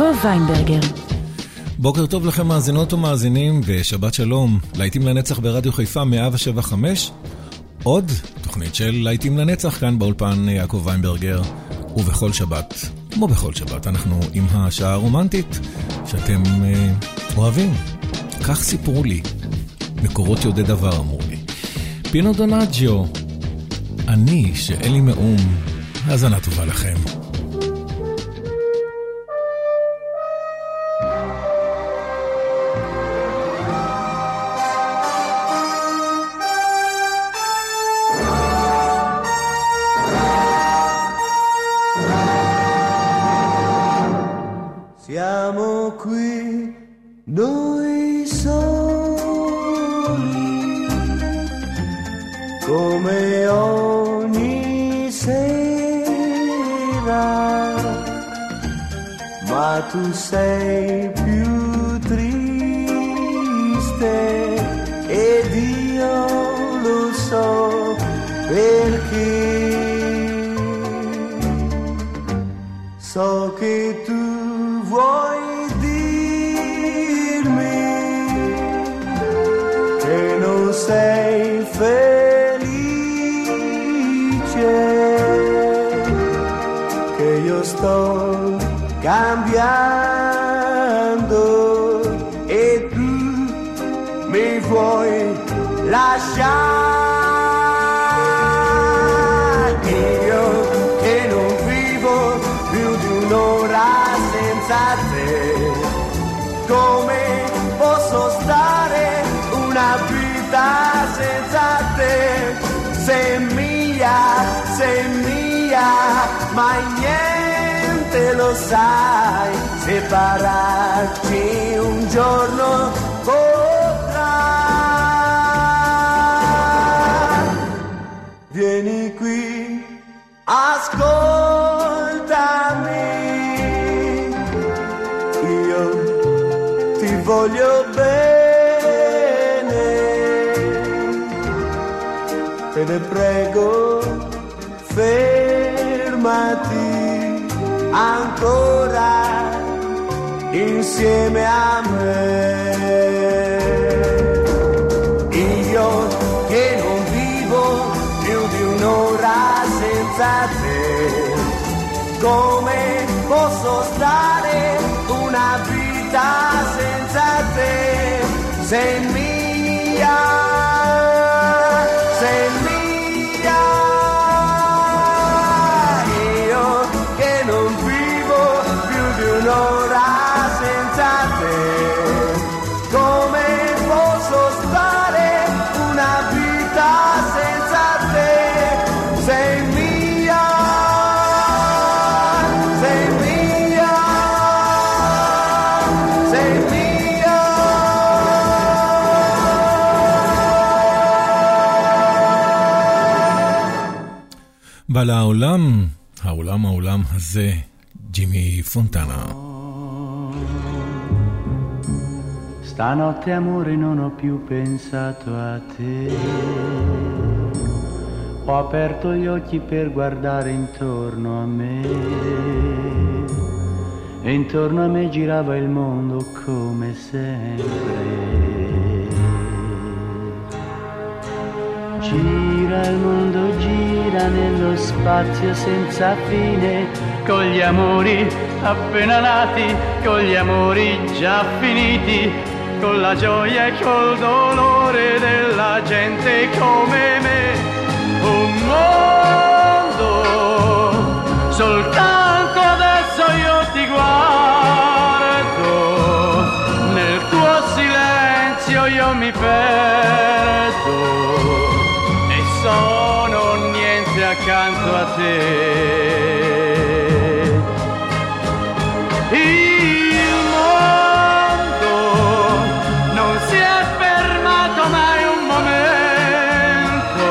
יעקב ויינברגר. בוקר טוב לכם מאזינות ומאזינים, ושבת שלום. להיטים לנצח ברדיו חיפה 175. עוד תוכנית של להיטים לנצח כאן באולפן יעקב ויינברגר, ובכל שבת, כמו בכל שבת, אנחנו עם השעה הרומנטית שאתם אה, אוהבים. כך סיפרו לי. מקורות יודעי דבר אמרו לי. פינו דונג'יו, אני שאין לי מאום, האזנה טובה לכם. So che tu vuoi dirmi che non sei felice, che io sto cambiando e tu mi vuoi lasciare. città senza te, sei mia, sei mia, ma niente lo sai, separarci un giorno potrà. Vieni qui, ascoltami, io ti voglio bene. ne prego, fermati ancora insieme a me. Io che non vivo più di un'ora senza te, come posso stare una vita senza te? Se mi בא לעולם, העולם העולם הזה, ג'ימי פונטנה. Stanotte amore non ho più pensato a te. Ho aperto gli occhi per guardare intorno a me. E intorno a me girava il mondo come sempre. Gira il mondo, gira nello spazio senza fine, con gli amori appena nati, con gli amori già finiti, con la gioia e col dolore della gente come me. Un mondo, soltanto adesso io ti guardo, nel tuo silenzio io mi perdo niente accanto a te. Il mondo non si è fermato mai un momento,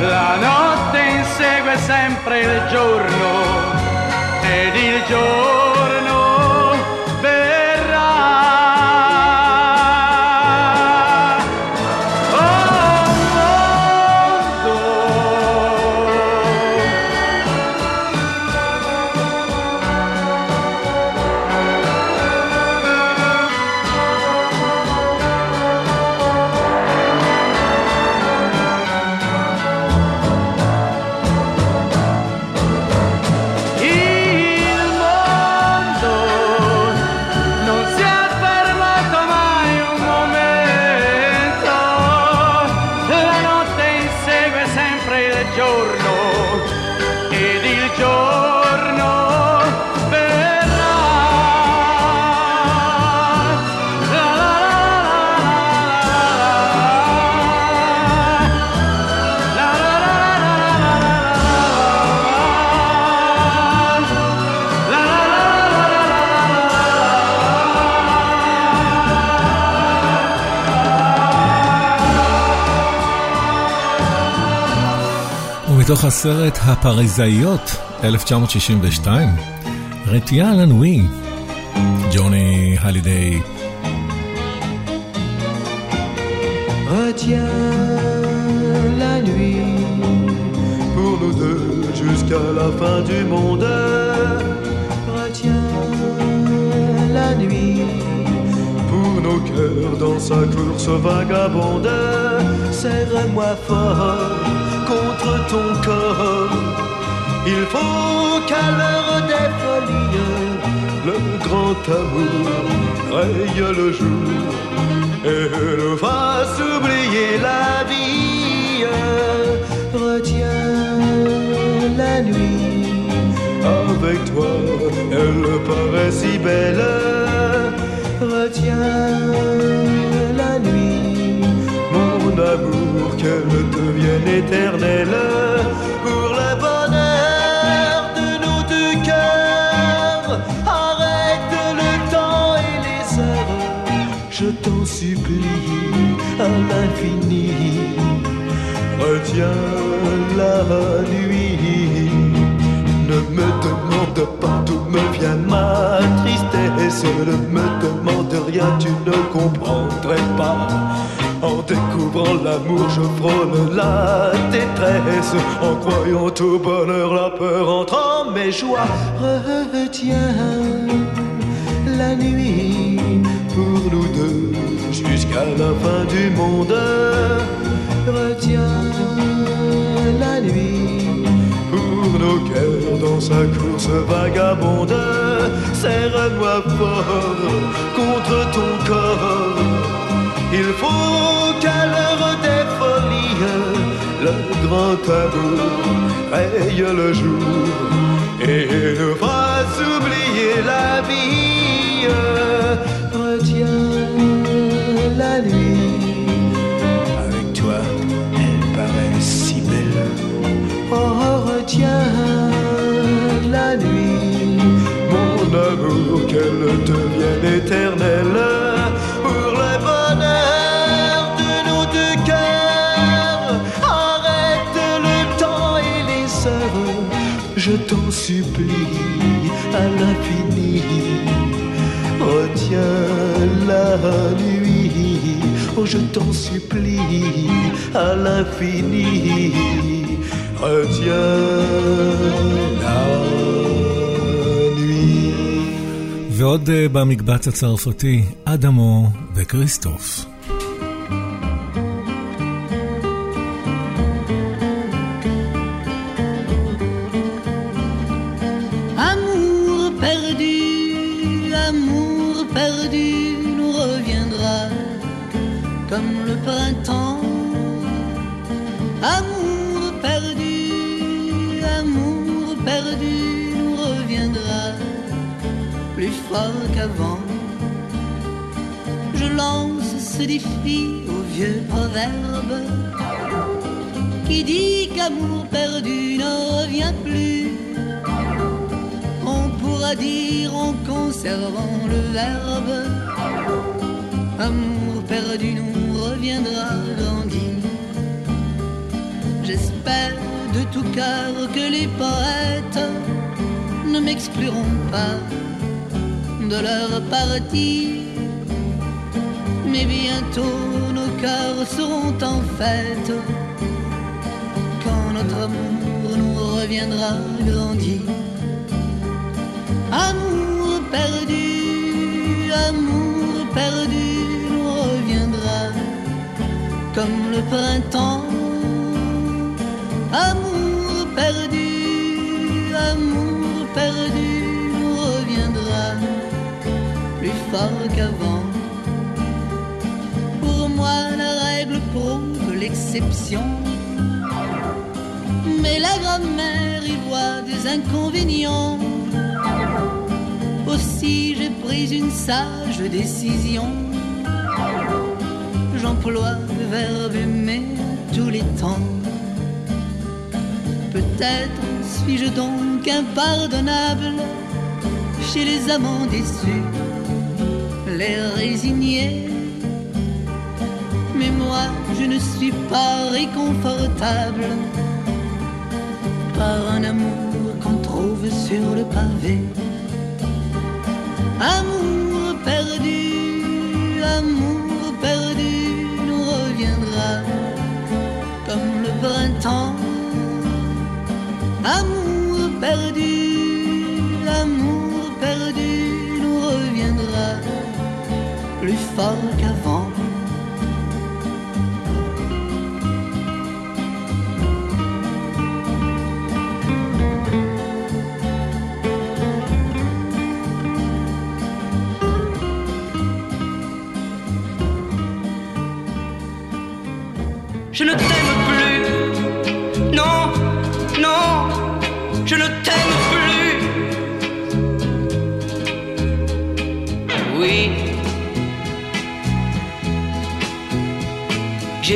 la notte insegue sempre il giorno מתוך הסרט הפריזאיות, 1962, רטייה לנואי, ג'וני הלידיי. Retiens la nuit pour nous deux jusqu'à la fin du monde. Retiens la nuit pour nos cœurs dans sa course vagabonde. Serre-moi fort contre ton corps. Il faut qu'à l'heure des folies, le grand amour raye le jour et nous fasse oublier la vie. Retiens la nuit, avec toi, elle paraît si belle. Retiens éternelle pour le bonheur de nos deux cœurs. Arrête le temps et les heures, je t'en supplie à l'infini. Retiens la nuit, ne me demande pas d'où me vient ma tristesse, ne me demande rien, tu ne comprendrais pas. En découvrant l'amour, je frôle la détresse. En croyant tout bonheur, la peur entre en mes joies. Retiens la nuit pour nous deux jusqu'à la fin du monde. Retiens la nuit pour nos cœurs dans sa course vagabonde. Serre-moi fort contre ton corps il faut qu'à l'heure des folies, le grand amour raye le jour et nous fasse oublier la vie. Retiens la nuit, avec toi, elle paraît si belle. Oh, retiens la nuit, mon amour, qu'elle devienne éternelle. t'en supplie à l'infini. Retiens la nuit, oh je t'en supplie à l'infini. Retiens la nuit. ועוד במקבץ הצרפתי, אדמו וכריסטוף. Ce défi au vieux proverbe qui dit qu'amour perdu ne revient plus. On pourra dire en conservant le verbe Amour perdu nous reviendra grandi. J'espère de tout cœur que les poètes ne m'excluront pas de leur partie. Mais bientôt nos cœurs seront en fête quand notre amour nous reviendra grandi. Amour perdu, amour perdu nous reviendra comme le printemps. Amour perdu, amour perdu fort qu'avant. Mais la grand-mère y voit des inconvénients. Aussi, j'ai pris une sage décision. J'emploie le verbe aimer tous les temps. Peut-être suis-je donc impardonnable chez les amants déçus les résigner. Je ne suis pas réconfortable par un amour qu'on trouve sur le pavé. Amour perdu, amour perdu nous reviendra comme le printemps. Amour perdu, amour perdu nous reviendra plus fort qu'avant.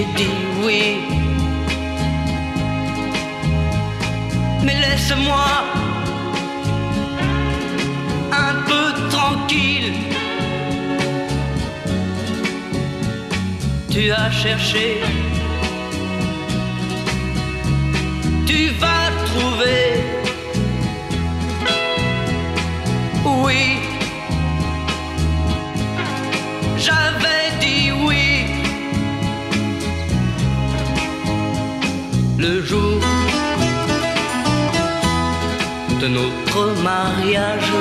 J'ai dit oui. Mais laisse-moi un peu tranquille. Tu as cherché, notre mariage.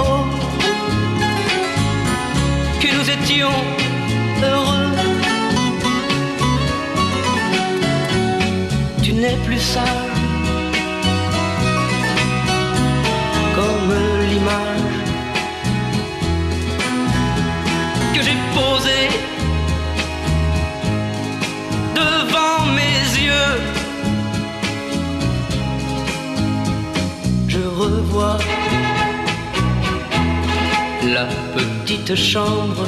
Oh, que nous étions heureux. Tu n'es plus sage La petite chambre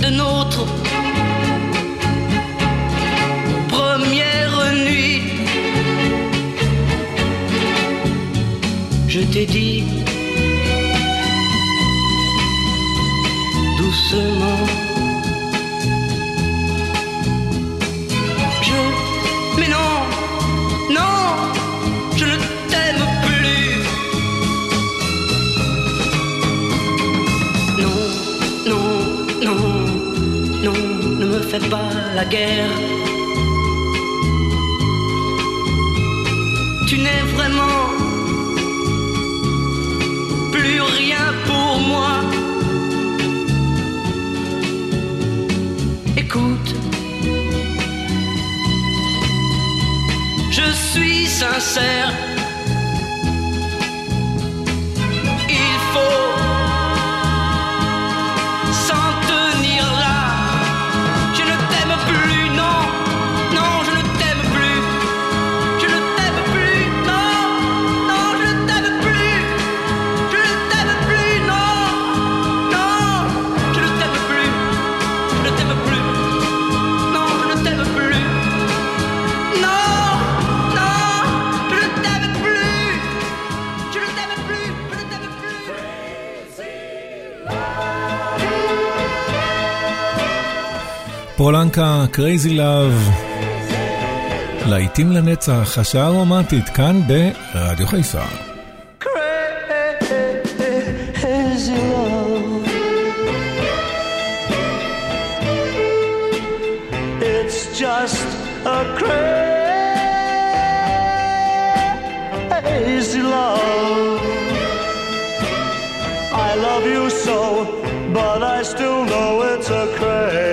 de notre première nuit. Je t'ai dit fais pas la guerre. Tu n'es vraiment plus rien pour moi. Écoute, je suis sincère. פולנקה, קרייזי לאב, להיטים לנצח, השעה הרומנטית, כאן ברדיו חיפה. just a crazy love. I love you so, but I still know it's a crazy.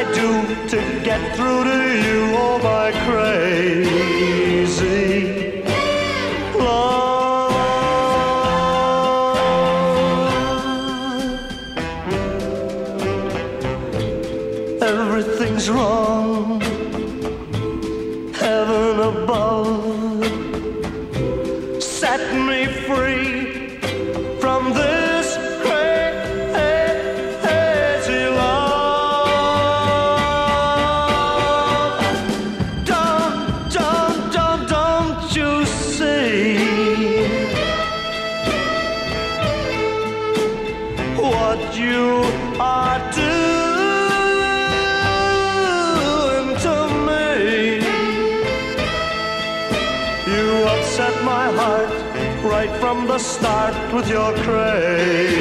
I do to get through to you, oh my crazy love? Everything's wrong, heaven above set me free your crazy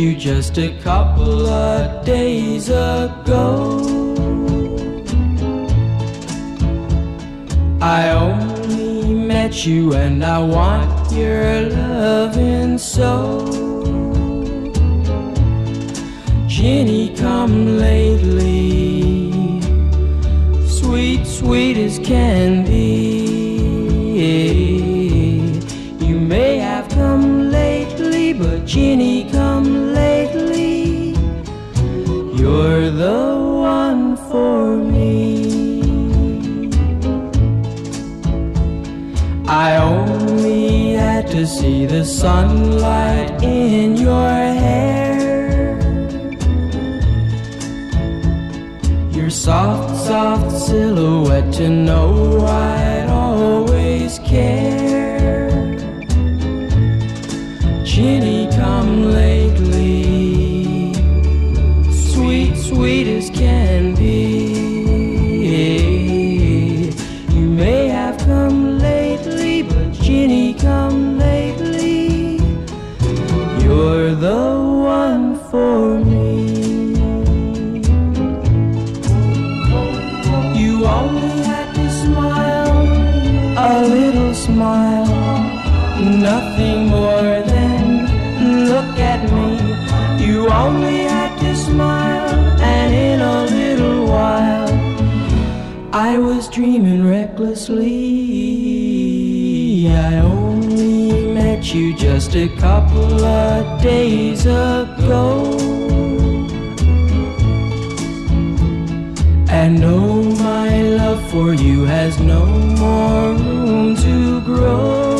you just a couple of days ago. I only met you and I want your loving so. Ginny, come lately, sweet, sweet as can the sunlight in your hair. Your soft, soft silhouette to know I'd Honestly, I only met you just a couple of days ago. And oh, my love for you has no more room to grow.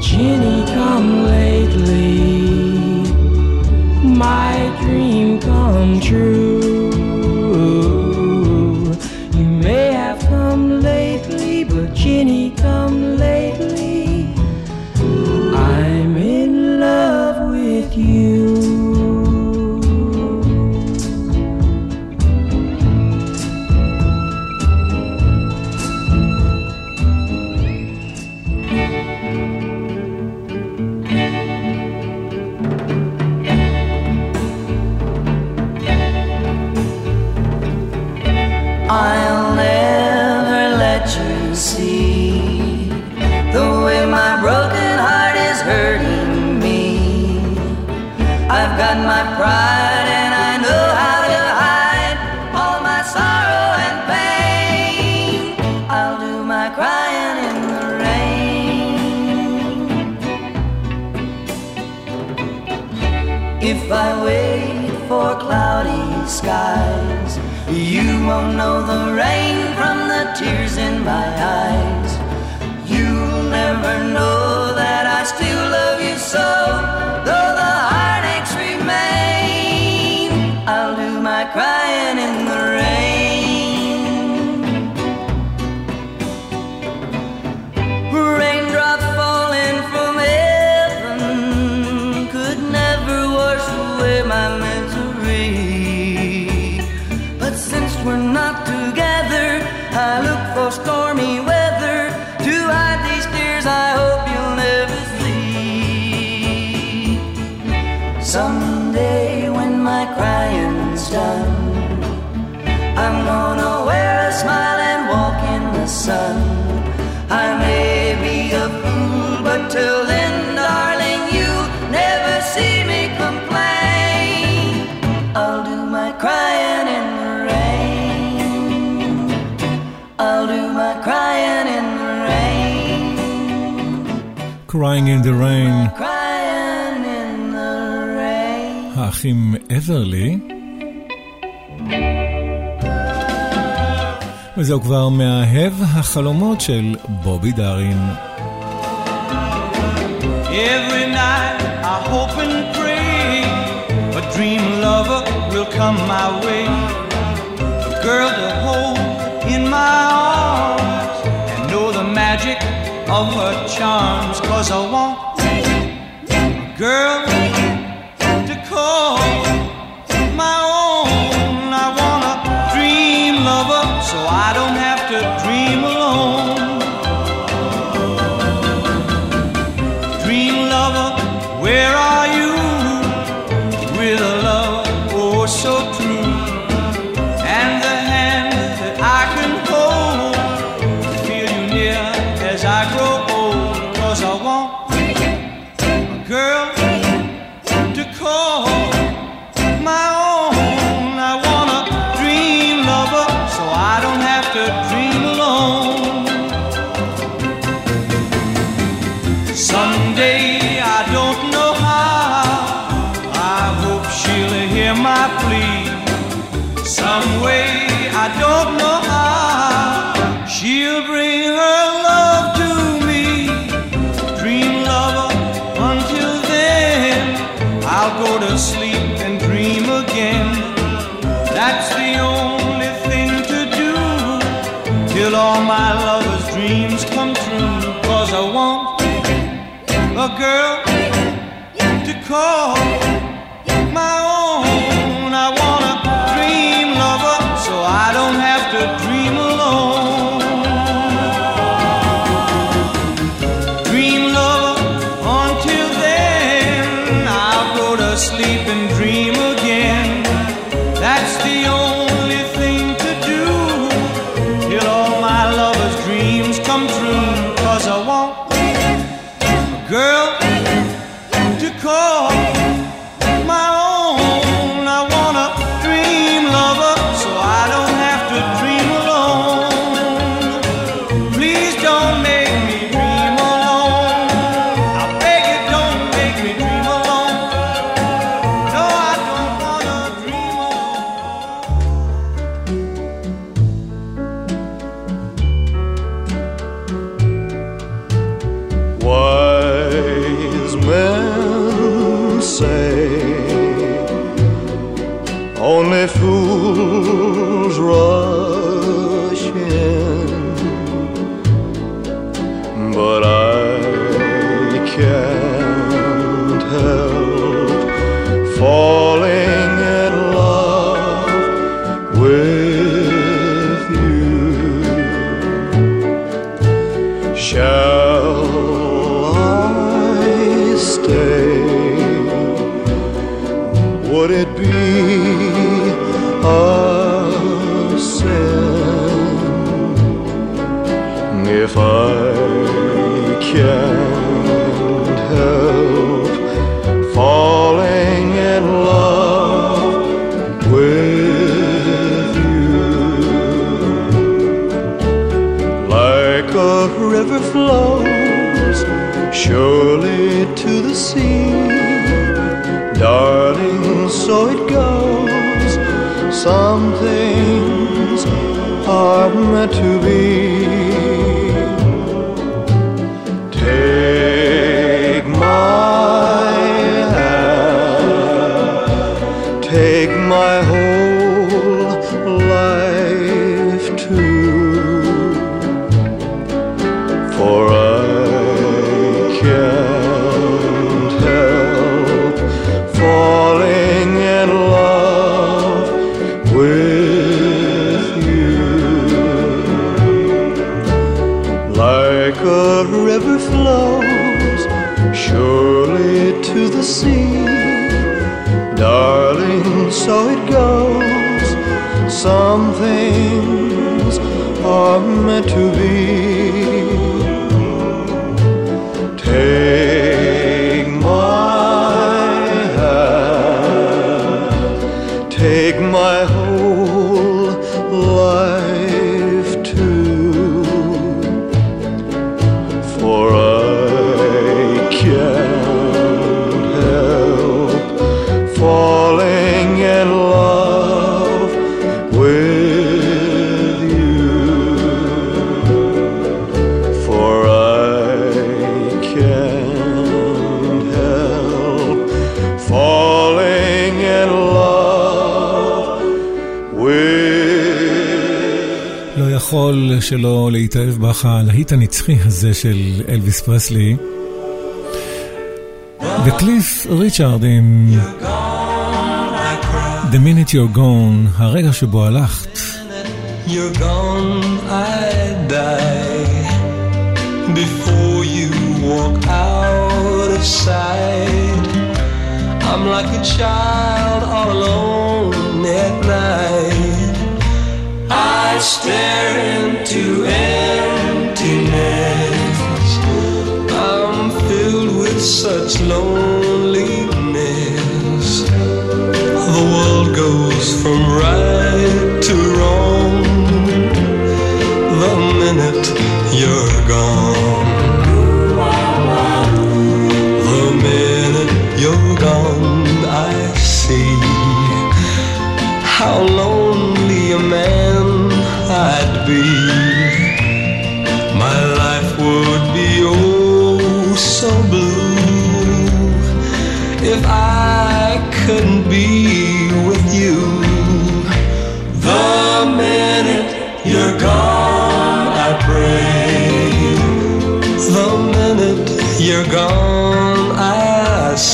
Ginny, come lately, my dream come true. tears in my eyes. You'll never know. Crying in the Rain. האחים אברלי. וזהו כבר מאהב החלומות של בובי דארין. Every night I hope and pray a dream lover will come my way. A girl to hold of her charms, cause I want a girl. girl to call. say. Only fools rush in, but I can't. the sea. Darling, so it goes. Some things are meant to be. יכול שלו להתאהב בך הלהיט הנצחי הזה של אלוויס פרסלי. וקליף ריצ'ארד עם The minute you're gone, הרגע שבו הלכת. You're gone, I die before you walk out of sight. I'm like a child all alone at night. I stare into emptiness. I'm filled with such loneliness. The world goes from right to wrong the minute you're gone.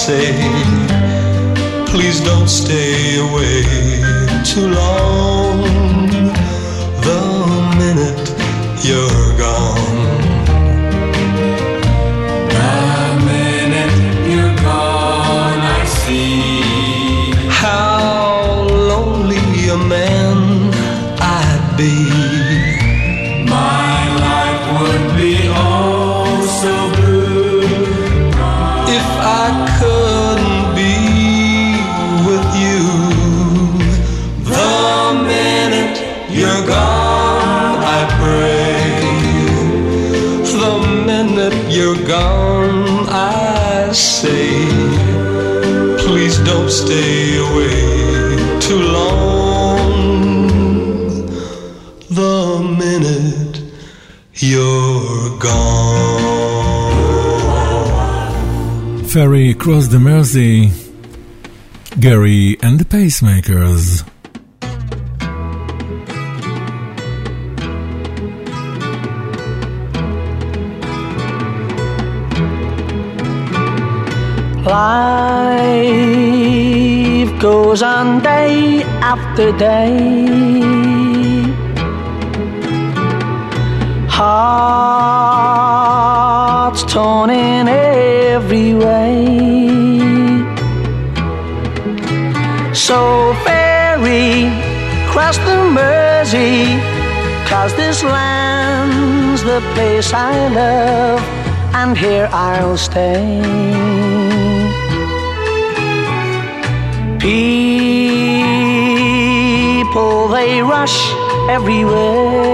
say, please don't stay away too long. minute you're gone. Ferry across the Mersey, Gerry and the Pacemakers. Life goes on day after day Hearts torn in every way. So ferry cross the Mersey, cause this land's the place I love, and here I'll stay. People, they rush everywhere.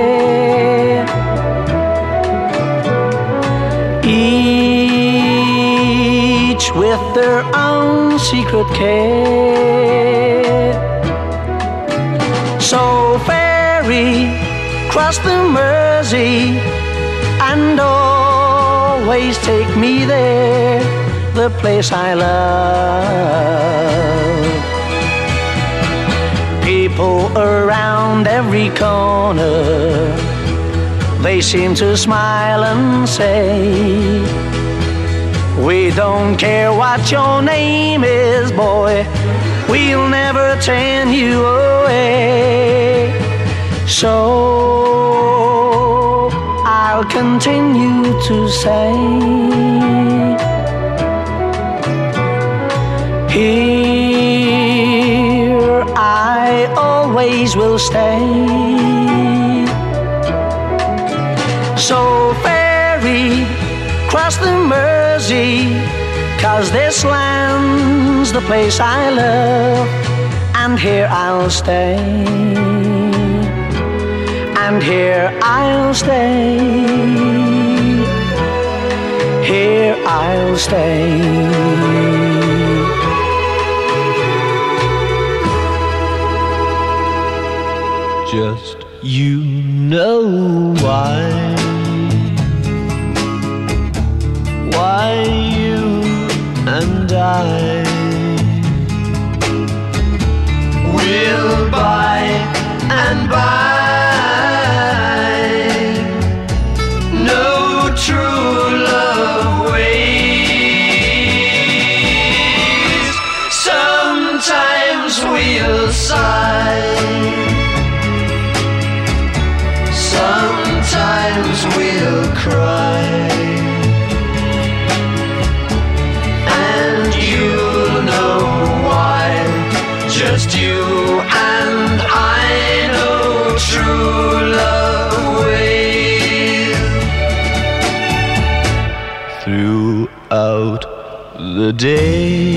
Each with their own secret care. So ferry, cross the Mersey, and always take me there, the place I love people around every corner. They seem to smile and say, We don't care what your name is, boy, we'll never turn you away. So I'll continue to say, Here I always will stay. Cross the Mersey, cause this land's the place I love, and here I'll stay. And here I'll stay. Here I'll stay. just you know and by. Day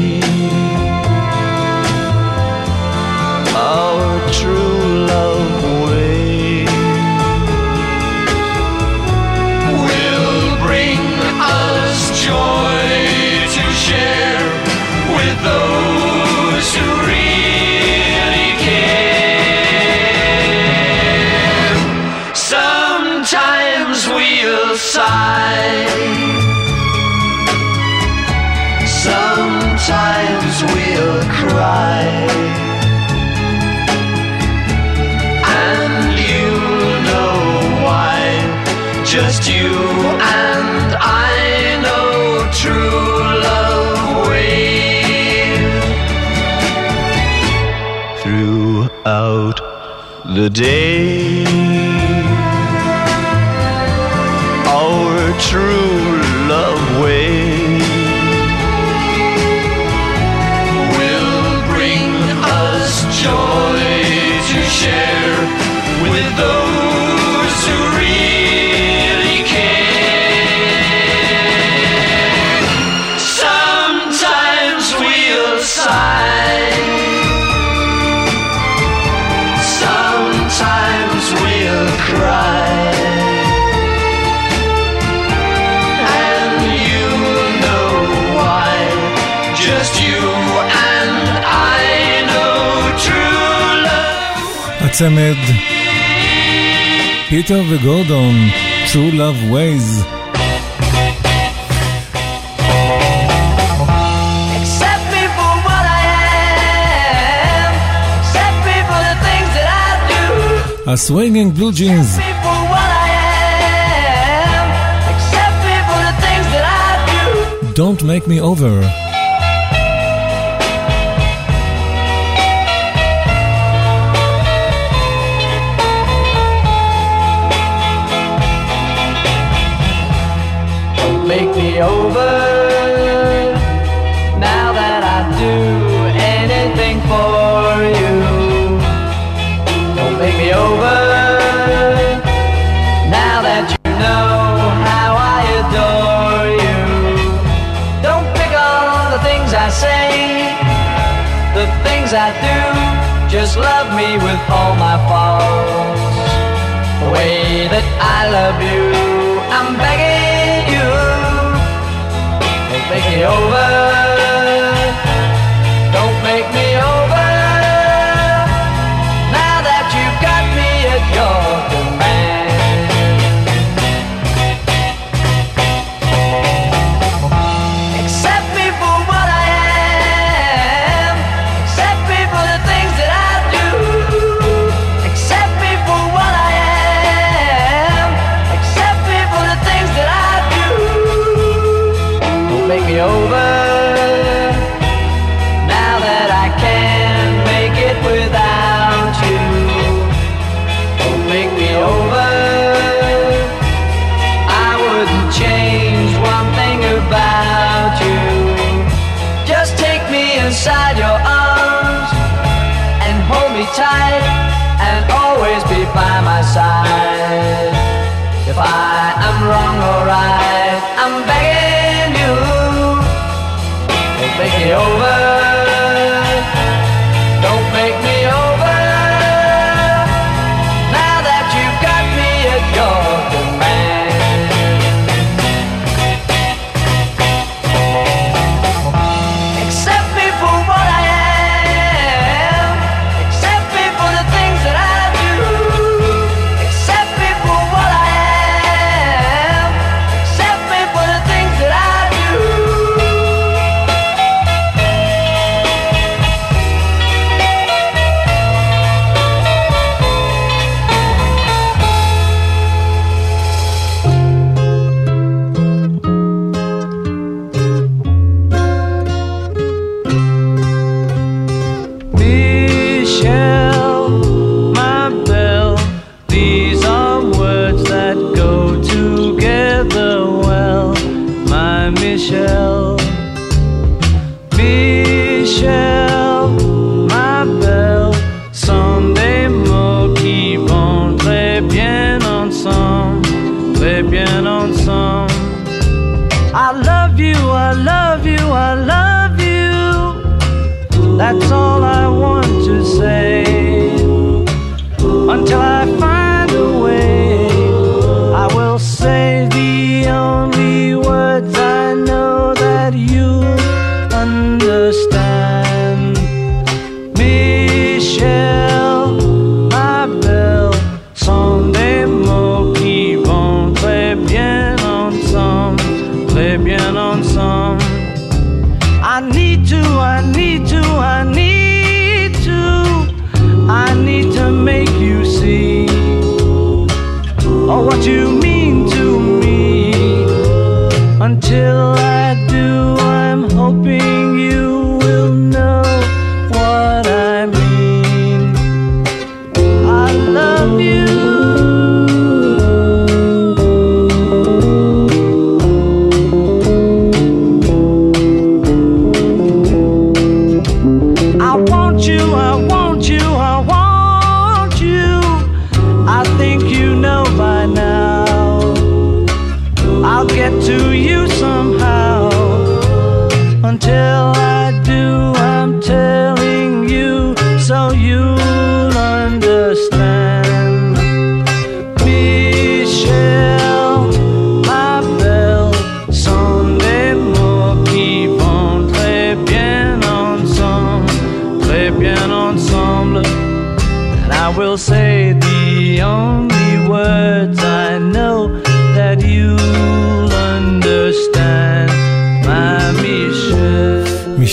the day הצמד פיטר וגורדון, True Love Ways. הסווינגינג בלו ג'ינס. Don't make me over. over now that I do anything for you. Don't make me over now that you know how I adore you. Don't pick on the things I say, the things I do. Just love me with all my faults, the way that I love you. take it over.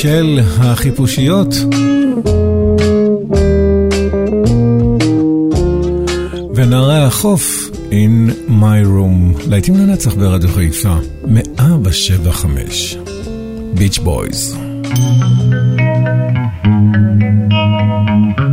של החיפושיות. ונערי החוף in my room, להיטים לנצח ברדיו חיפה, 175, ביץ' בויז. thank you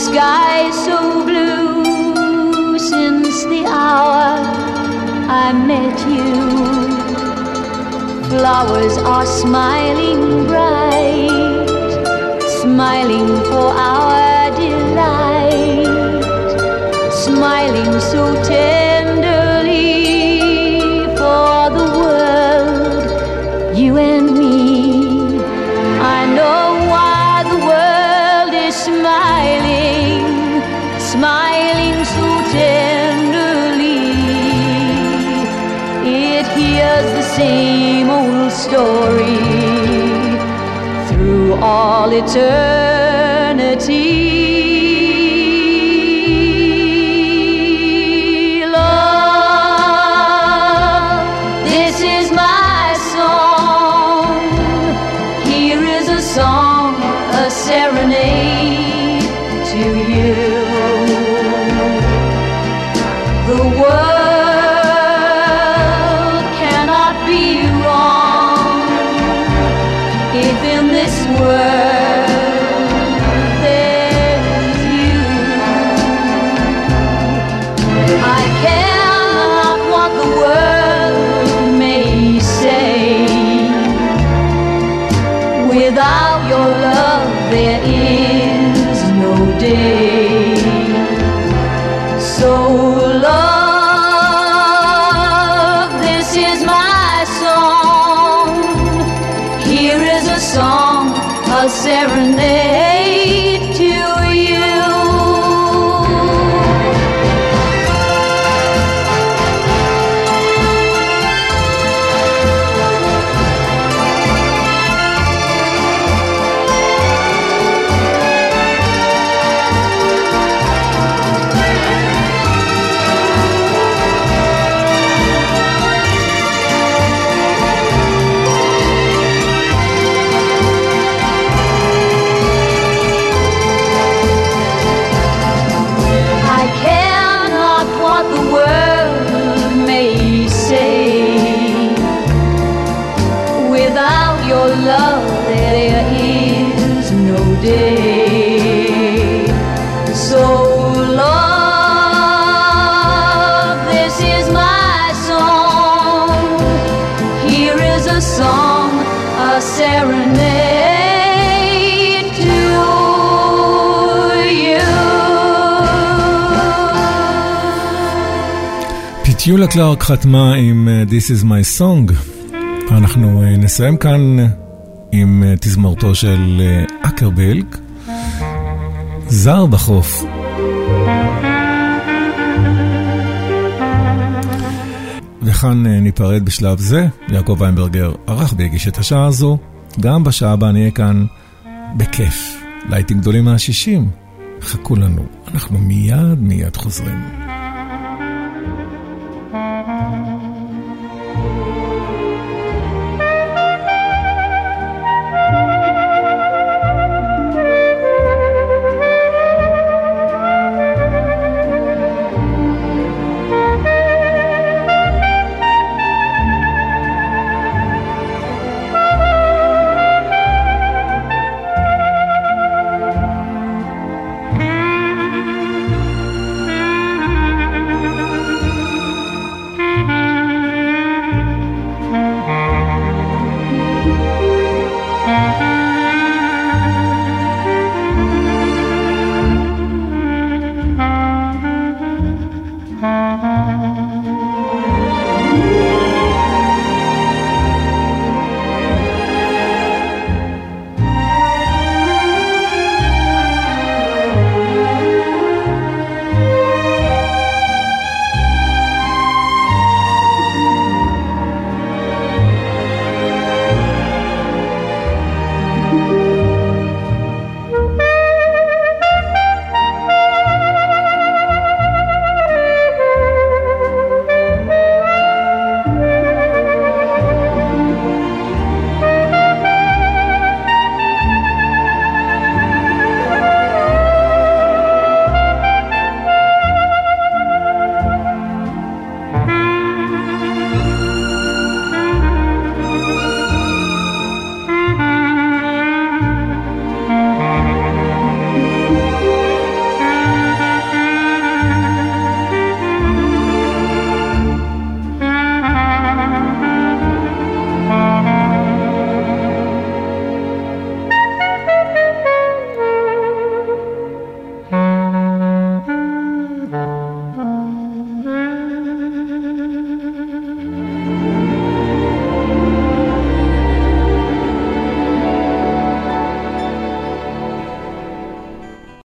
sky so blue since the hour I met you? Flowers are smiling bright, smiling for our delight, smiling so tenderly hears the same old story through all eternity. פיטיולה קלארק חתמה עם אה, This is my song. אנחנו אה, נסיים כאן עם אה, תזמורתו של אקרבלג, זר בחוף. וכאן ניפרד בשלב זה. יעקב ויינברגר ערך והגיש את השעה הזו. גם בשעה הבאה נהיה כאן בכיף. להיטים גדולים מהשישים. חכו לנו, אנחנו מיד מיד חוזרים.